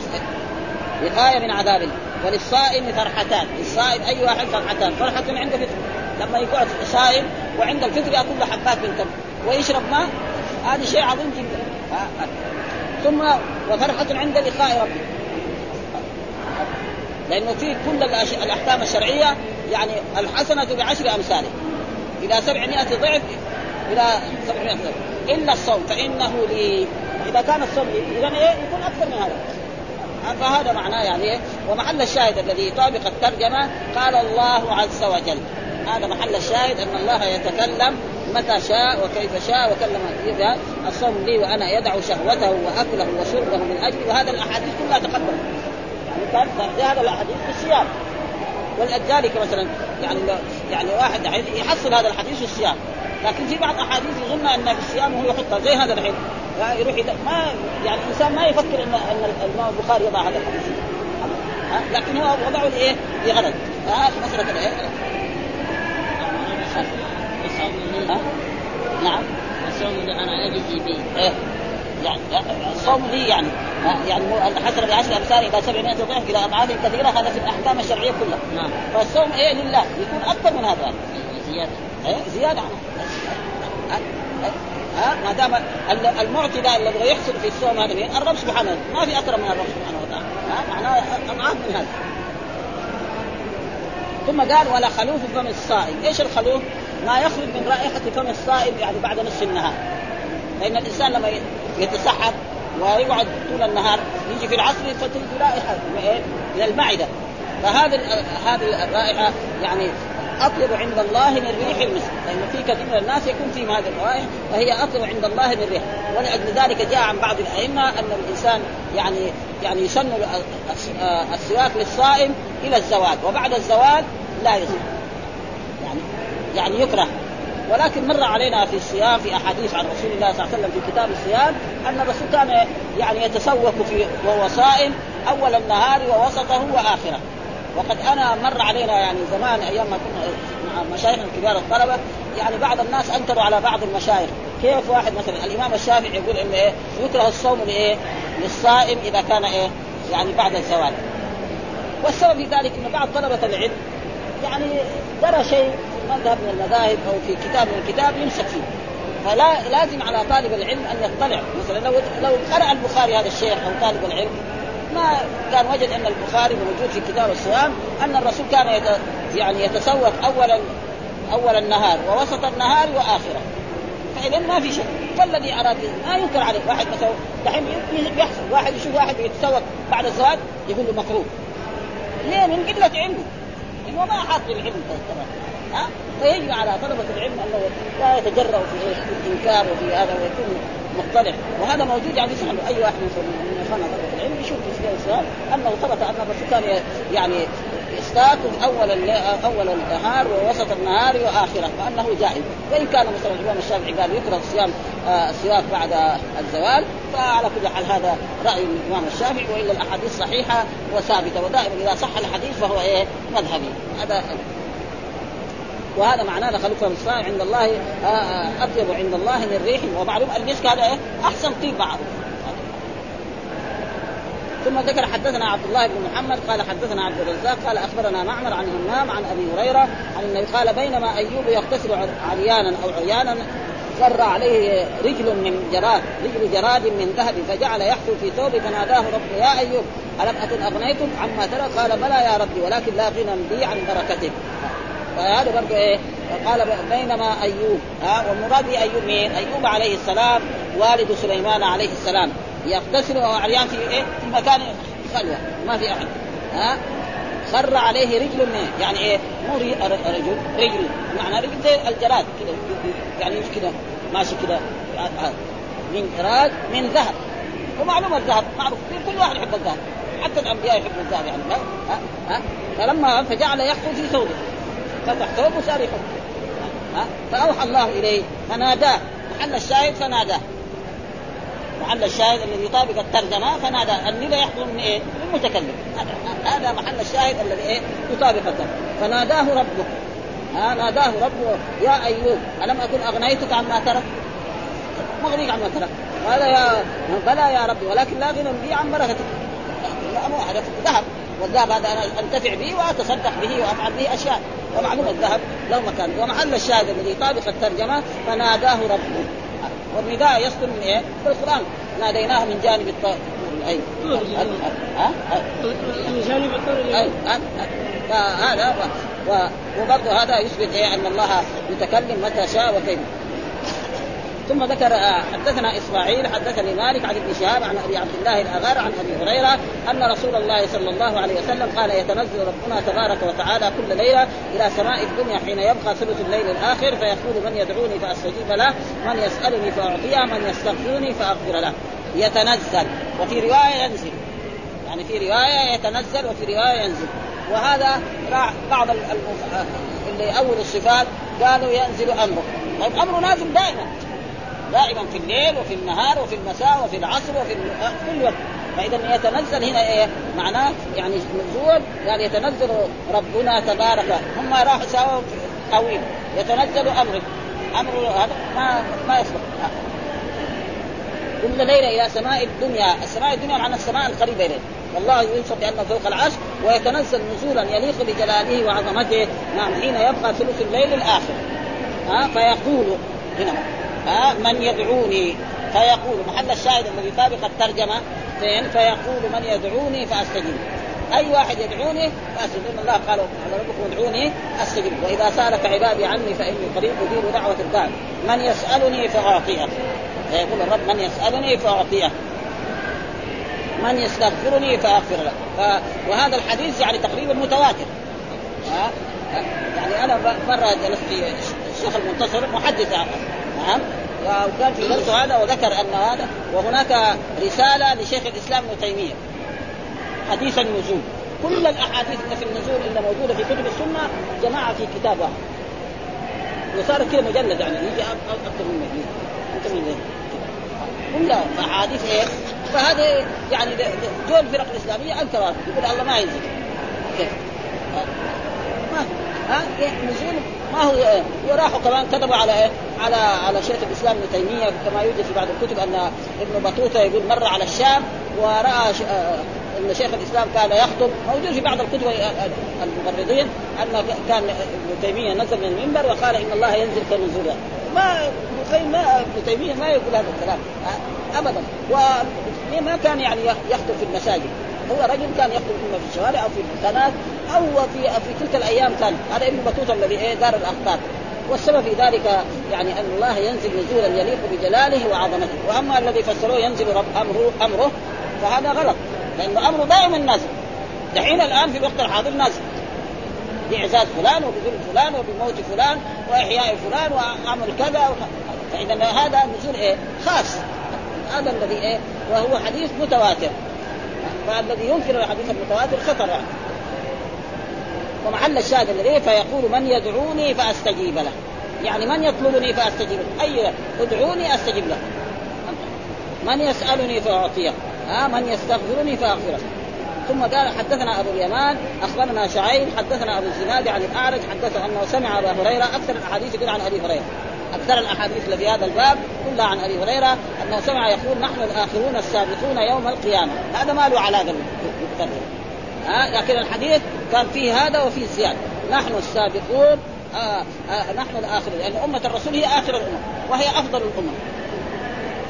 وقاية من عذاب الله. وللصائم فرحتان. للصائم أي واحد فرحتان. فرحة عند فطر لما يقعد صائم وعند الفطر يأكل له حبات من تمر ويشرب ماء. هذا شيء عظيم جدا. ثم وفرحة عند لقاء ربه. لأنه في كل الأحكام الشرعية يعني الحسنة بعشر أمثاله إلى سبعمائة ضعف إلى سبعمائة ضعف. إلا الصوم فإنه لي إذا كان الصوم لي إذا إيه يكون أكثر من هذا. فهذا معناه يعني إيه؟ ومحل الشاهد الذي يطابق الترجمة قال الله عز وجل. هذا محل الشاهد أن الله يتكلم متى شاء وكيف شاء وكلم إذا الصوم لي وأنا يدع شهوته وأكله وشربه من أجلي وهذا الأحاديث كلها تقدمت يعني كان هذا الأحاديث في الصيام. ولذلك مثلا يعني يعني واحد يحصل هذا الحديث في الصيام. لكن في بعض أحاديث يظن أن في الصيام هو يحطها زي هذا الحين يروح ما يعني الإنسان ما يفكر ان إن الامام البخاري يضع هذا الحديث. لكن هو وضعه لإيه؟ لغرض. ها؟ مسألة الايه؟ نعم الصوم أنا اجزي به إيه. يعني الصوم لي يعني. يعني الحسنه بعشر أمثال إلى 700 ضعف إلى أضعاف كثيرة هذا في الأحكام الشرعية كلها. نعم. فالصوم إيه؟ لله. يكون أكثر من هذا. زيادة. إيه؟ زيادة. ها ما دام المعطي ده الذي يحصل في الصوم هذا مين؟ الرب سبحانه وتعالى. ما في أكرم من الرب سبحانه وتعالى. ها معناه أضعاف من هذا. ثم قال ولا خلوف فم الصائم، إيش الخلوف؟ ما يخرج من رائحة فم الصائم يعني بعد نصف النهار. لأن الإنسان لما يتسحر ويقعد طول النهار يجي في العصر فتجي رائحة من المعدة. فهذه هذه الرائحة يعني أطيب عند الله من ريح المسك. لأنه في كثير من الناس يكون فيهم هذه الروائح فهي أطيب عند الله من ريح. ولاجل ذلك جاء عن بعض الأئمة أن الإنسان يعني يعني يسن السواك للصائم إلى الزوال وبعد الزوال لا يصير. يعني يعني يكره. ولكن مر علينا في الصيام في أحاديث عن رسول الله صلى الله عليه وسلم في كتاب الصيام أن الرسول كان يعني يتسوق في وهو صائم أول النهار ووسطه وآخره وقد أنا مر علينا يعني زمان أيام ما كنا مع مشايخنا كبار الطلبة يعني بعض الناس أنكروا على بعض المشايخ كيف واحد مثلا الإمام الشافعي يقول ان إيه يكره الصوم لإيه؟ للصائم إذا كان إيه؟ يعني بعد الزوال والسبب في ذلك ان بعض طلبة العلم يعني درى شيء مذهب من المذاهب أو في كتاب من الكتاب يمسك فيه. فلا لازم على طالب العلم أن يطلع مثلا لو لو قرأ البخاري هذا الشيخ أو طالب العلم ما كان وجد أن البخاري موجود في كتاب الصيام أن الرسول كان يت يعني يتسوق اولا أول النهار ووسط النهار وآخره. فاذا ما في شيء. فالذي اراد ما ينكر عليه. واحد مثلا دحين بيحصل. واحد يشوف واحد يتسوق بعد الزواج يقول له مكروه. ليه؟ من قلة علمه. إنه ما حاط العلم ها؟ فيجب على طلبة العلم أنه لا يتجرأ في الإنكار وفي هذا ويكون مطلع وهذا موجود يعني يسأل أي واحد من اخواننا طلبة العلم يشوف في السؤال أنه ثبت أن الرسول كان يعني يستاكل أول الليل أول النهار ووسط النهار وآخره فانه جائز وإن كان مثلا الإمام الشافعي قال يكره صيام آه، السواك بعد الزوال فعلى كل حال هذا رأي الإمام الشافعي وإلا الأحاديث صحيحة وثابتة ودائما إذا صح الحديث فهو إيه؟ مذهبي. هذا وهذا معناه خليفه الصالح عند الله آه، آه، أطيب عند الله من ريح. ومعلوم المسك هذا إيه؟ أحسن طيب معروف ثم ذكر حدثنا عبد الله بن محمد قال حدثنا عبد الرزاق قال أخبرنا معمر عن همام عن أبي هريرة عن النبي قال بينما أيوب يغتسل عريانا أو عريانا فر عليه رجل من جراد رجل جراد من ذهب فجعل يحفو في ثوبه فناداه ربه يا أيوب ألم أكن أغنيتك عما ترى قال بلى يا ربي ولكن لا غنى بي عن بركتك. فهذا برضه إيه؟ قال بينما أيوب ها؟ والمراد أيوب مين؟ أيوب عليه السلام والد سليمان عليه السلام. يغتسل وهو عريان في إيه؟ في مكان خلوة ما في أحد ها؟ خر عليه رجل من يعني إيه؟ مو رجل رجل. معنى رجل زي الجراد كذا يعني كذا ماشي كذا من جراد من ذهب. ومعلوم الذهب معروف. كل واحد يحب الذهب. حتى الأنبياء يحبوا الذهب يعني ها؟ ها؟ فلما فجعل يخطو في ثوبه فتح ثوبه وصار يحب ها؟ فأوحى الله إليه. فناداه. محل الشاهد فناداه. محل الشاهد الذي يطابق الترجمة فنادى الندى يحكم من إيه؟ من المتكلم. هذا محل الشاهد الذي إيه؟ يطابق الترجمة. فناداه ربه. ها؟ ناداه ربه. يا أيوب ألم أكن أغنيتك عما ترك؟ مغنيك عما ترك. قال يا بلى يا ربي ولكن لا غنى بي عن بركتك. هذا ذهب. والذهب هذا أنا أنتفع به وأتصدق به وأفعل به أشياء. ومعلوم الذهب له مكان ومحل الشاهد الذي يطابق الترجمة فناداه ربه. والنداء يصدر من إيه؟ في القرآن. ناديناه من جانب الطور الايمن ها؟ من جانب الايمن فهذا وبرضه هذا يثبت إيه؟ أن الله يتكلم متى شاء وكيف. ثم ذكر آه، حدثنا إسماعيل حدثني مالك عن ابن شهاب عن أبي عبد الله الأغار عن أبي هريرة أن رسول الله صلى الله عليه وسلم قال يتنزل ربنا تبارك وتعالى كل ليلة إلى سماء الدنيا حين يبقى ثلث الليل الآخر فيقول من يدعوني فأستجيب له من يسألني فأعطيه من يستغفرني فأغفر له. يتنزل وفي رواية ينزل يعني في رواية يتنزل وفي رواية ينزل. وهذا بعض اللي أول الصفات قالوا ينزل أمره. طيب أمره نازل دائما. دائما في الليل وفي النهار وفي المساء وفي العصر وفي كل وقت. فإذا يتنزل هنا إيه؟ معناه يعني نزول يعني يتنزل ربنا تبارك هم راحوا ساووا طويل. يتنزل أمره. أمر هذا ما ما يصلح. كل ليلة إلى سماء الدنيا، السماء الدنيا معنى السماء القريبة إليه، والله يوصف بانه فوق العرش ويتنزل نزولا يليق بجلاله وعظمته، نعم حين يبقى ثلث الليل الآخر. ها فيقول هنا. ها من يدعوني فيقول. محل الشاهد الذي سابق الترجمة فين فيقول من يدعوني فأستجيب. أي واحد يدعوني فأستجيب. الله قال ربكم ادعوني أستجيب. وإذا سألك عبادي عني فإني قريب أجيب دعوة الداع من يسألني فاعطيه فيقول الرب من يسألني فاعطيه من يستغفرني فأغفر له. ف... وهذا الحديث يعني تقريبا متواتر. ها؟ يعني أنا مرة جلست في الشيخ المنتصر محدث نعم. وكان في درسه هذا وذكر أن هذا وهناك رسالة لشيخ الإسلام ابن تيمية. حديث النزول. كل الأحاديث اللي في النزول اللي موجودة في كتب السنة جماعة في كتاب واحد. وصارت كذا مجلد يعني يجي أكثر من مجلد. أكثر من كلها أحاديث إيه؟ فهذا يعني دول الفرق الإسلامية انكر يقول الله ما ينزل. كيف؟ ما ها؟ نزول ما هو وراحوا كمان كتبوا على إيه؟ على على شيخ الإسلام ابن تيمية كما يوجد في بعض الكتب أن ابن بطوطة يقول مر على الشام ورأى ش... آه، إن شيخ الإسلام كان يخطب. موجود في بعض الكتب المغرضين أن كان ابن تيمية نزل من المنبر وقال إن الله ينزل كنزوله ما ابن ما ابن تيمية ما يقول هذا الكلام ابدا. وما كان يعني يخطب في المساجد. هو رجل كان يخطب اما في الشوارع أو في القناه أو في في تلك الأيام كان. هذا ابن بطوطة الذي إيه دار الاخطار والسبب في ذلك يعني أن الله ينزل نزولا يليق بجلاله وعظمته. وأما الذي فسروه ينزل رب امره أمره فهذا غلط. لأنه امره دائما نازل دحين الآن في الوقت الحاضر نازل بإعزاز فلان وبذل فلان وبموت فلان وإحياء فلان وعمل كذا فإذا هذا نزول إيه؟ خاص. هذا الذي إيه؟ وهو حديث متواتر. فالذي ينكر الحديث المتواتر خطر يعني. ومحل الشاهد الذي فيقول من يدعوني فأستجيب له. يعني من يطلبني فأستجيب له. أي ادعوني أستجيب له. من يسألني فأعطيه. ها من يستغفرني فأغفره. ثم قال حدثنا أبو اليمان أخبرنا شعيب حدثنا أبو الزناد عن الأعرج حدثه أنه سمع أبا هريرة أكثر الأحاديث يقول عن أبي هريرة. أكثر الأحاديث اللي في هذا الباب كلها عن أبي هريرة أنه سمع يقول نحن الآخرون السابقون يوم القيامة. هذا ما له علاقة بالترجمه ها؟ لكن الحديث كان فيه هذا وفيه زيادة. نحن السابقون آه آه نحن الآخرون. لأن يعني أمة الرسول هي آخر الأمم وهي أفضل الأمم.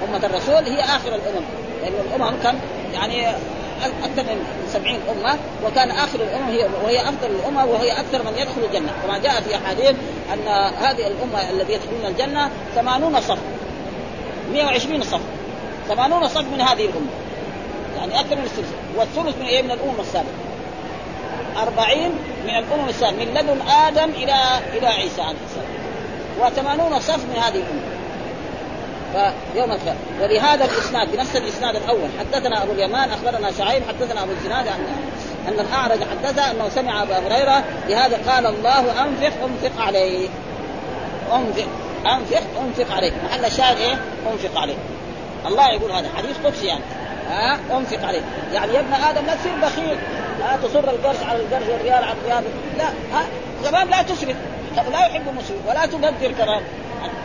أمة الرسول هي آخر الأمم. لأن الأمم كان يعني أكثر من 70 أمة وكان آخر الأمم هي وهي أفضل الأمة وهي أكثر من يدخل الجنة. كما جاء في أحاديث أن هذه الأمة الذي يدخلون الجنة 80 صف 120 صف. 80 صف من هذه الأمة. يعني أكثر من الثلث. والثلث من إيه من الأمم السابقة. 40 من الأمم السابقة. من لدن آدم إلى إلى عيسى عليه السلام. و80 صف من هذه الأمة. فيوم الخير. ولهذا الإسناد بنفس الإسناد الأول حدثنا أبو اليمان أخبرنا شعيب حدثنا أبو الزناد عن أن الأعرج حدث أنه سمع أبا هريرة لهذا قال الله أنفق أنفق عليه أنفق أنفق أنفق عليه محل الشاهد إيه؟ أنفق عليه الله يقول هذا. حديث قدسي يعني. ها؟ أنفق عليه يعني يا ابن آدم لا تصير بخيل. ها تصر القرش على القرش والريال على الريال. لا ها؟ كمان لا تسرف لا يحب المسلم ولا تبذر كمان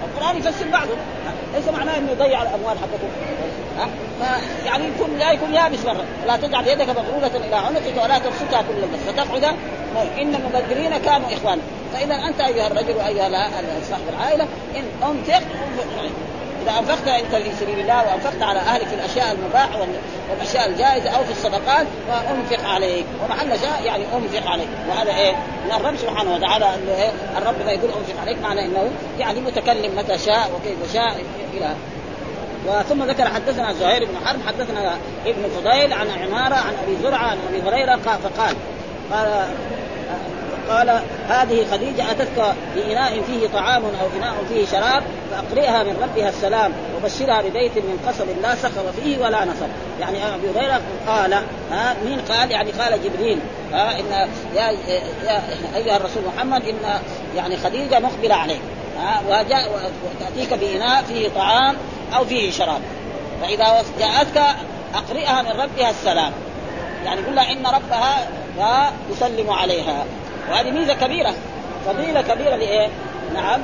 القرآن يفسر بعضه. ليس معناه إنه يضيع الأموال حقته يعني يكون لا يكون يابس برا لا تجعل يدك مغلولة إلى عنقك ولا تبسطها كل البسط فتقعد إن المبذرين كانوا إخوانا. فإذا أنت أيها الرجل وأيها صاحب العائلة إن أنفق إذا أنفقت أنت في سبيل الله وأنفقت على أهلك في الأشياء المباح والأشياء الجائزة أو في الصدقات وانفق عليك ومحل شاء يعني أنفق عليك وهذا إيه؟ من الرب سبحانه وتعالى إنه إيه؟ الرب ما يقول أنفق عليك معنى إنه يعني متكلم متى شاء وكيف شاء إلى وثم ذكر حدثنا زهير بن حرب حدثنا ابن فضيل عن عمارة عن أبي زرعة عن أبي هريرة فقال قال قال هذه خديجة أتتك بإناء فيه طعام أو إناء فيه شراب فأقرئها من ربها السلام وبشرها ببيت من قصب لا سخر فيه ولا نصب. يعني أبي هريرة قال ها مين قال؟ يعني قال جبريل. ها إن يا, يا أيها الرسول محمد إن يعني خديجة مقبلة عليك. ها وجاء وتأتيك بإناء فيه طعام أو فيه شراب. فإذا جاءتك أقرئها من ربها السلام. يعني قل لها إن ربها يسلم عليها. وهذه ميزة كبيرة فضيلة كبيرة لإيه؟ نعم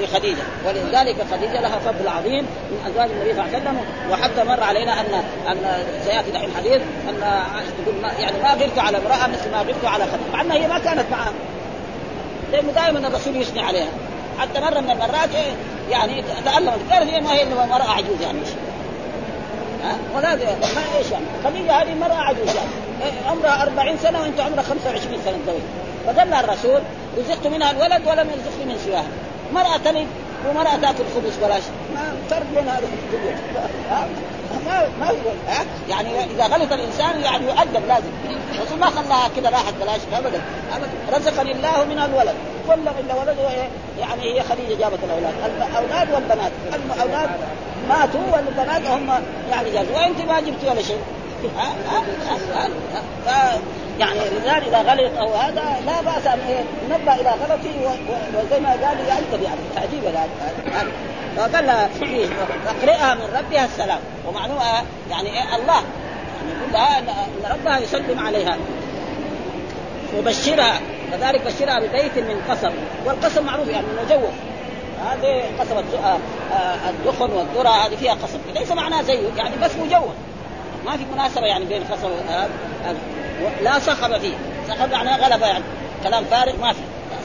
لخديجة. ولذلك خديجة لها فضل عظيم من أزواج النبي صلى الله عليه وسلم وحتى مر علينا ان أن سيأتي دحين الحديث أن تقول ما يعني ما غرت على امرأة مثل ما غرت على خديجة مع أنها هي ما كانت معها لأنه دائما الرسول يثني عليها. حتى مرة من المرات يعني تألمت قالت هي ما هي إلا امراه عجوز يعني. ولا ما إيش؟ يعني خديجة هذه امراه عجوز يعني عمرها 40 سنة وأنت عمرك 25 سنة تزوج فقال لها الرسول رزقت منها الولد ولم يرزقني من سواها. مرأة تلد ومرأة تأكل خبز بلاش. ما فرق بين هذا ما ما يعني إذا غلط الإنسان يعني يؤدب لازم. الرسول ما خلاها كذا راحت بلاش. ابدا. ابدا. رزقني الله من الولد. كل إلا ولد يعني هي خديجة جابت الأولاد. الاولاد والبنات. الاولاد ماتوا والبنات هم يعني جازوا وانت ما جبتي ولا شيء. يعني الرجال إذا غلط أو هذا لا بأس أن ينبه إلى غلطه وزي ما قال يعذب يعني تعجيب هذا. فقال أقرئها من ربها السلام. ومعنوها يعني إيه الله. يعني يقول لها ان ربها يسلم عليها. وبشرها. كذلك بشرها ببيت من قصب. والقصب معروف يعني مجوف هذه قصب آه، الدخن والذرة هذه فيها قصب ليس معناه زيه يعني بس مجوف ما في مناسبة يعني بين القصب لا صخب فيه. صخب معناه غلبة يعني. كلام فارغ ما في.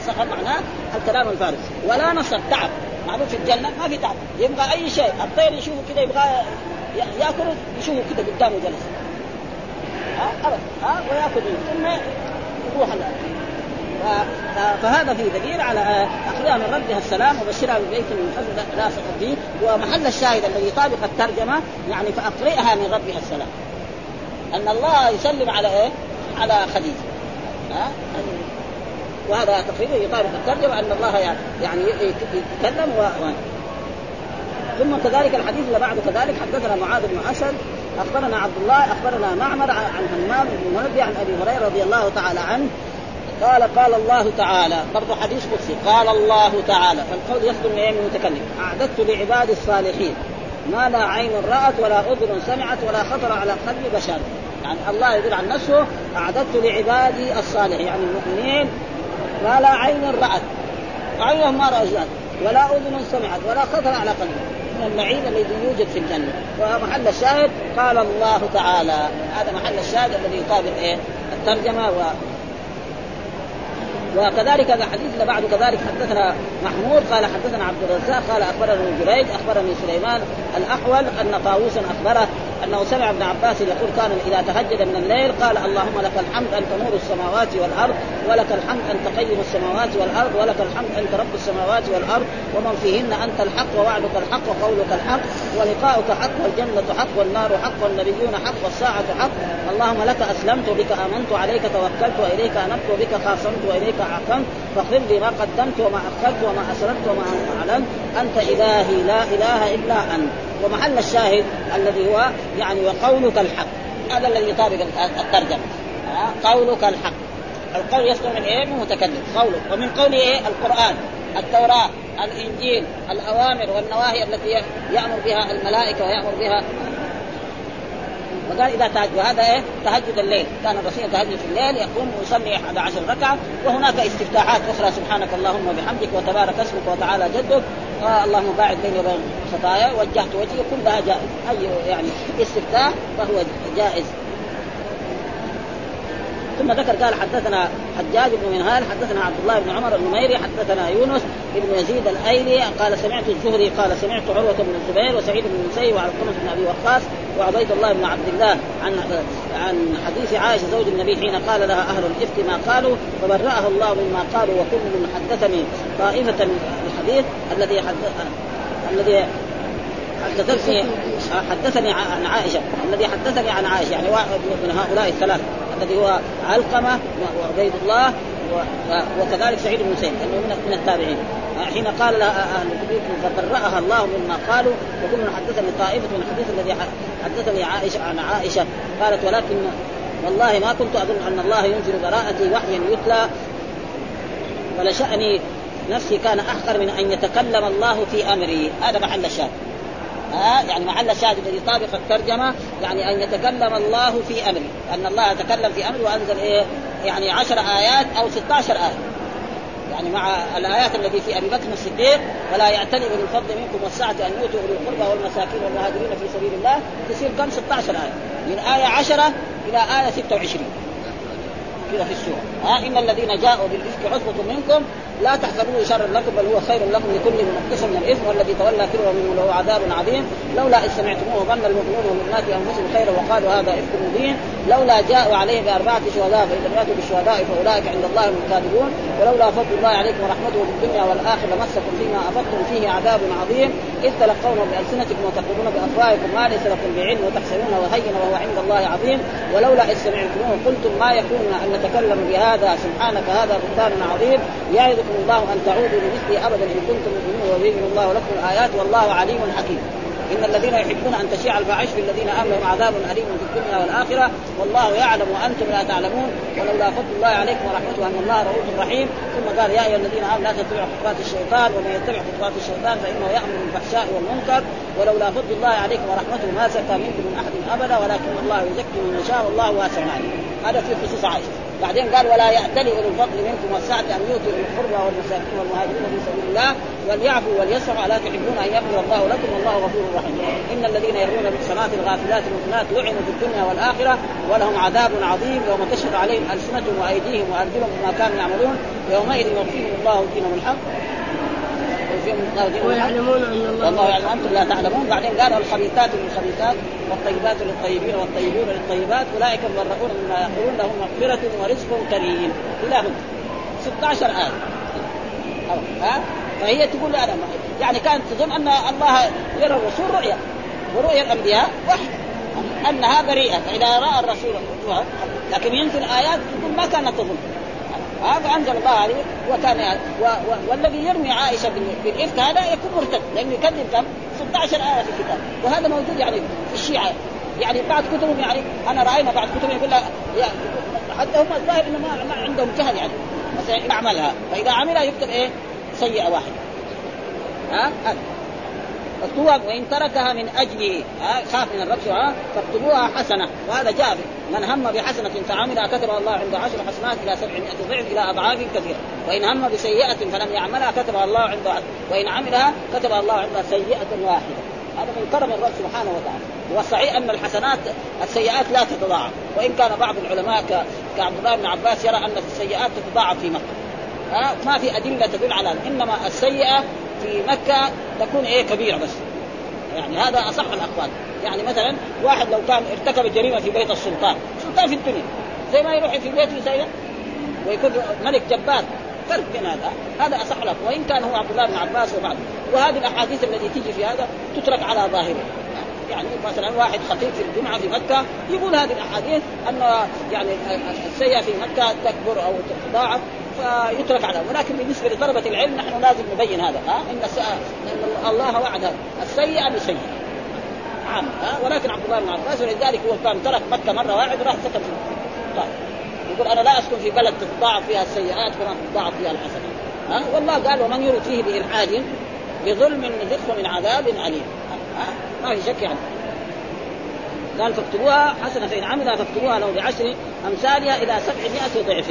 صخب معناه الكلام الفارغ. ولا نصب تعب. معروف في الجنة ما في تعب. يبغى أي شيء. الطير يشوفه كذا يبغى ياكل يشوفه كذا قدامه جلس. ها؟ ابدا ها؟ ويأكل. ثم يروح فهذا في دليل على اخذها من ربها السلام وبشرها ببيت من فضل لا فيه ومحل الشاهد الذي يطابق الترجمة يعني فأقرئها من ربها السلام. أن الله يسلم على إيه؟ على خديجة. ها؟ وهذا تقريبا يطابق الترجمة أن الله يعني يتكلم و... ثم كذلك الحديث اللي بعده كذلك حدثنا معاذ بن أسد أخبرنا عبد الله أخبرنا معمر عن همام بن منبه عن أبي هريرة رضي الله تعالى عنه قال قال الله تعالى برضه حديث قدسي قال الله تعالى فالقول يصدر من المتكلم. أعددت لعبادي الصالحين ما لا عين رأت ولا أذن سمعت ولا خطر على قلب بشر. يعني الله يقول عن نفسه أعددت لعبادي الصالحين. يعني المؤمنين ما لا عين رأت عينهم ما رأت ولا أذن سمعت ولا خطر على قلب. من النعيم الذي يوجد في الجنة. ومحل الشاهد قال الله تعالى هذا محل الشاهد الذي يطابق إيه؟ الترجمة و وكذلك الحديث اللي بعده كذلك حدثنا محمود قال حدثنا عبد الرزاق قال اخبرنا جريج أخبرني سليمان الأحول أن طاووسا أخبره أنه سمع ابن عباس يقول كان إذا تهجد من الليل قال اللهم لك الحمد أنت نور السماوات والأرض ولك الحمد أنت قيم السماوات والأرض ولك الحمد أنت رب السماوات والأرض ومن فيهن أنت الحق ووعدك الحق وقولك الحق ولقاؤك حق والجنة حق والنار حق والنبيون حق والساعة حق اللهم لك أسلمت وبك آمنت عليك توكلت وإليك أنبت وبك خاصمت وإليك حكمت فاغفر لي ما قدمت وما اخرت وما اسررت وما أعلنت. أنت إلهي لا إله إلا أنت. ومحل الشاهد الذي هو يعني وقولك الحق. هذا الذي يطابق الترجمة. قولك الحق. القول يصدر من إيه؟ من متكلم. قوله ومن قوله إيه؟ القرآن التوراة الإنجيل الأوامر والنواهي التي يأمر بها الملائكة ويأمر بها وقال إذا تهجد وهذا إيه؟ تهجد الليل، كان الرسول يتهجد في الليل يقوم ويصلي 11 ركعة وهناك استفتاحات أخرى. سبحانك اللهم وبحمدك وتبارك اسمك وتعالى جدك. آه اللهم باعد بيني وبين خطايا وجهت وجهي كلها جائز. أي يعني استفتاح فهو جائز. ثم ذكر قال حدثنا حجاج بن منهال حدثنا عبد الله بن عمر النميري حدثنا يونس بن يزيد الأيلي قال سمعت الزهري قال سمعت عروة بن الزبير وسعيد بن المسيب وعلقمه بن أبي وقاص وعبيد الله بن عبد الله عن عن حديث عائشة زوج النبي حين قال لها أهل الإفك ما قالوا فبرأها الله مما قالوا وكل من حدثني طائفة الحديث الذي حدث الذي حدثتني حدثني عن عائشة. الذي حدثني عن عائشة يعني واحد من هؤلاء الثلاث الذي هو علقمة وعبيد الله وكذلك سعيد بن مسيب انه من التابعين. حين قال لها أهل فبرأها الله مما قالوا وكل حدثني طائفة من الحديث الذي حدثني عائشه عن عائشة قالت ولكن والله ما كنت أظن أن الله ينزل براءتي وحيا يتلى ولشأني نفسي كان أحقر من أن يتكلم الله في أمري. هذا محل الشاهد ها يعني محل الشاهد الذي يطابق الترجمة يعني أن يتكلم الله في امري أن الله يتكلم في امري وأنزل إيه يعني عشر آيات أو 16 آية. يعني مع الآيات التي في أبي بكر الصديق ولا يعتني اولي الفضل منكم والسعة أن يؤتوا أولي القربى والمساكين والمهاجرين في سبيل الله. تصير كم؟ 16 آية. من آية 10 إلى آية 26 كذا في السورة. ها إن الذين جاءوا بالإفك عصبه منكم لا تحسبوه شرا لكم بل هو خير لكم لكل منقص من الإثم والذي تولى كبره منه له عذاب عظيم. لولا إذ سمعتموه ظن المؤمنون والمؤمنات أنفسهم خيرا وقالوا هذا إفك مبين. لولا جاءوا عليه بأربعة شهداء فان لم ياتوا بالشهداء فأولئك عند الله هم الكاذبون. ولولا فضل الله عليكم ورحمته في الدنيا والآخرة لمسكم فيما أفضتم فيه عذاب عظيم. إذ تلقونه بألسنتكم وتقولون بأفواهكم ما ليس لكم بعلم وتحسبونه هينا وهو عند الله عظيم. ولولا إذ سمعتموه قلتم ما يكون أن نتكلم بهذا سبحانك هذا بهتان عظيم. يعظكم الله أن تعودوا لمثله أبدا إن كنتم مؤمنين ويبين الله لكم الآيات والله عليم حكيم. إن الذين يحبون أن تشيع الفاحش في الذين آمنوا عذاب أليم في الدنيا والآخرة. والله يعلم وأنتم لا تعلمون. ولولا فضل الله عليكم ورحمته أن الله رؤوف رحيم. ثم قال يا أيها الذين آمنوا لا تتبعوا خطوات الشيطان. ومن يتبع خطوات الشيطان فإنه يأمر بالفحشاء والمنكر. ولولا فضل الله عليكم ورحمته ما زكى منكم من أحد أبدا. ولكن الله يزكي من يشاء والله واسع عليم. هذا في خصوص عائشة. بعدين قال ولا يأتلي أولو الفضل منكم والسعة أن يؤتوا أولي القربى والمساكين والمهاجرين في سبيل الله وليعفوا وليسعوا ألا تحبون أن يغفر الله لكم والله غفور رحيم. إن الذين يرمون بالصلاة الغافلات المؤمنات لعنوا في الدنيا والآخرة ولهم عذاب عظيم يوم تشهد عليهم ألسنتهم وأيديهم وأرجلهم بما كانوا يعملون يومئذ يوفيهم الله دينهم الحق ويعلمون أن الله والله يعلم أنتم لا تعلمون. بعدين قال الخبيثات للخبيثات والطيبات للطيبين والطيبون للطيبات أولئك المبرؤون مما يقولون لهم مغفرة ورزق كريم. إلى هنا 16 آية. ها؟ فهي تقول أنا يعني كانت تظن أن الله يرى الرسول رؤيا. ورؤيا الأنبياء وحي. انها بريئه فإذا رأى الرسول لكن ينزل آيات تقول ما كانت تظن. هذا انزل الله عليه وكان و... و... والذي يرمي عائشة بالإفك هذا يكون مرتد لأنه يكذب كم؟ 16 آية في الكتاب. وهذا موجود يعني في الشيعة. يعني بعض كتبهم يعني أنا رأينا بعض كتبهم يقول حتى هم الظاهر إنه ما, عندهم جهل يعني. مثلا يعملها فإذا عملها يكتب إيه؟ سيئة واحدة. ها؟ هذا. اكتبوها وإن تركها من اجله خاف من الرب فاكتبوها حسنة. وهذا جاء من هم بحسنة فعملها كتب الله عنده عشر حسنات إلى سبعمائة ضعف إلى أضعاف كثيرة. وإن هم بسيئة فلم يعملها كتب الله عنده وإن عملها كتب الله عنده سيئة واحدة. هذا من كرم الرب سبحانه وتعالى. والصحيح أن الحسنات السيئات لا تتضاعف. وإن كان بعض العلماء كعبد الله بن عباس يرى أن السيئات تتضاعف في مكة. ما في أدلة تدل على إنما السيئة في مكة تكون إيه كبيرة بس. يعني هذا أصح الأقوال. يعني مثلا واحد لو كان ارتكب جريمه في بيت السلطان سلطان في الدنيا. زي ما يروح في بيته يسير ويكون ملك جبار. فرق بين هذا. هذا أصح لك وإن كان هو عبد الله بن عباس وبعض وهذه الأحاديث التي تيجي في هذا تترك على ظاهره. يعني مثلا واحد خطيب في الجمعة في مكة يقول هذه الأحاديث أن يعني السيئة في مكة تكبر أو تتضاعف فيترك على. ولكن بالنسبة لطلبة العلم نحن لازم نبين هذا ها؟ إن الله وعد السيئه بسيئه عام ها؟ ولكن عبد الله بن عباس ولذلك هو كان ترك مكة مرة واحدة وراح سكن في طيب. يقول أنا لا أسكن في بلد تتضاعف فيها السيئات كما تتضاعف فيها الحسنات ها؟ والله قال ومن يرد فيه بإلحاد بظلم نذقه من عذاب أليم ها؟ ما في شك يعني. قال فاكتبوها حسنة فإن عملها فاكتبوها له بعشر أمثالها إلى سبعمائة ضعف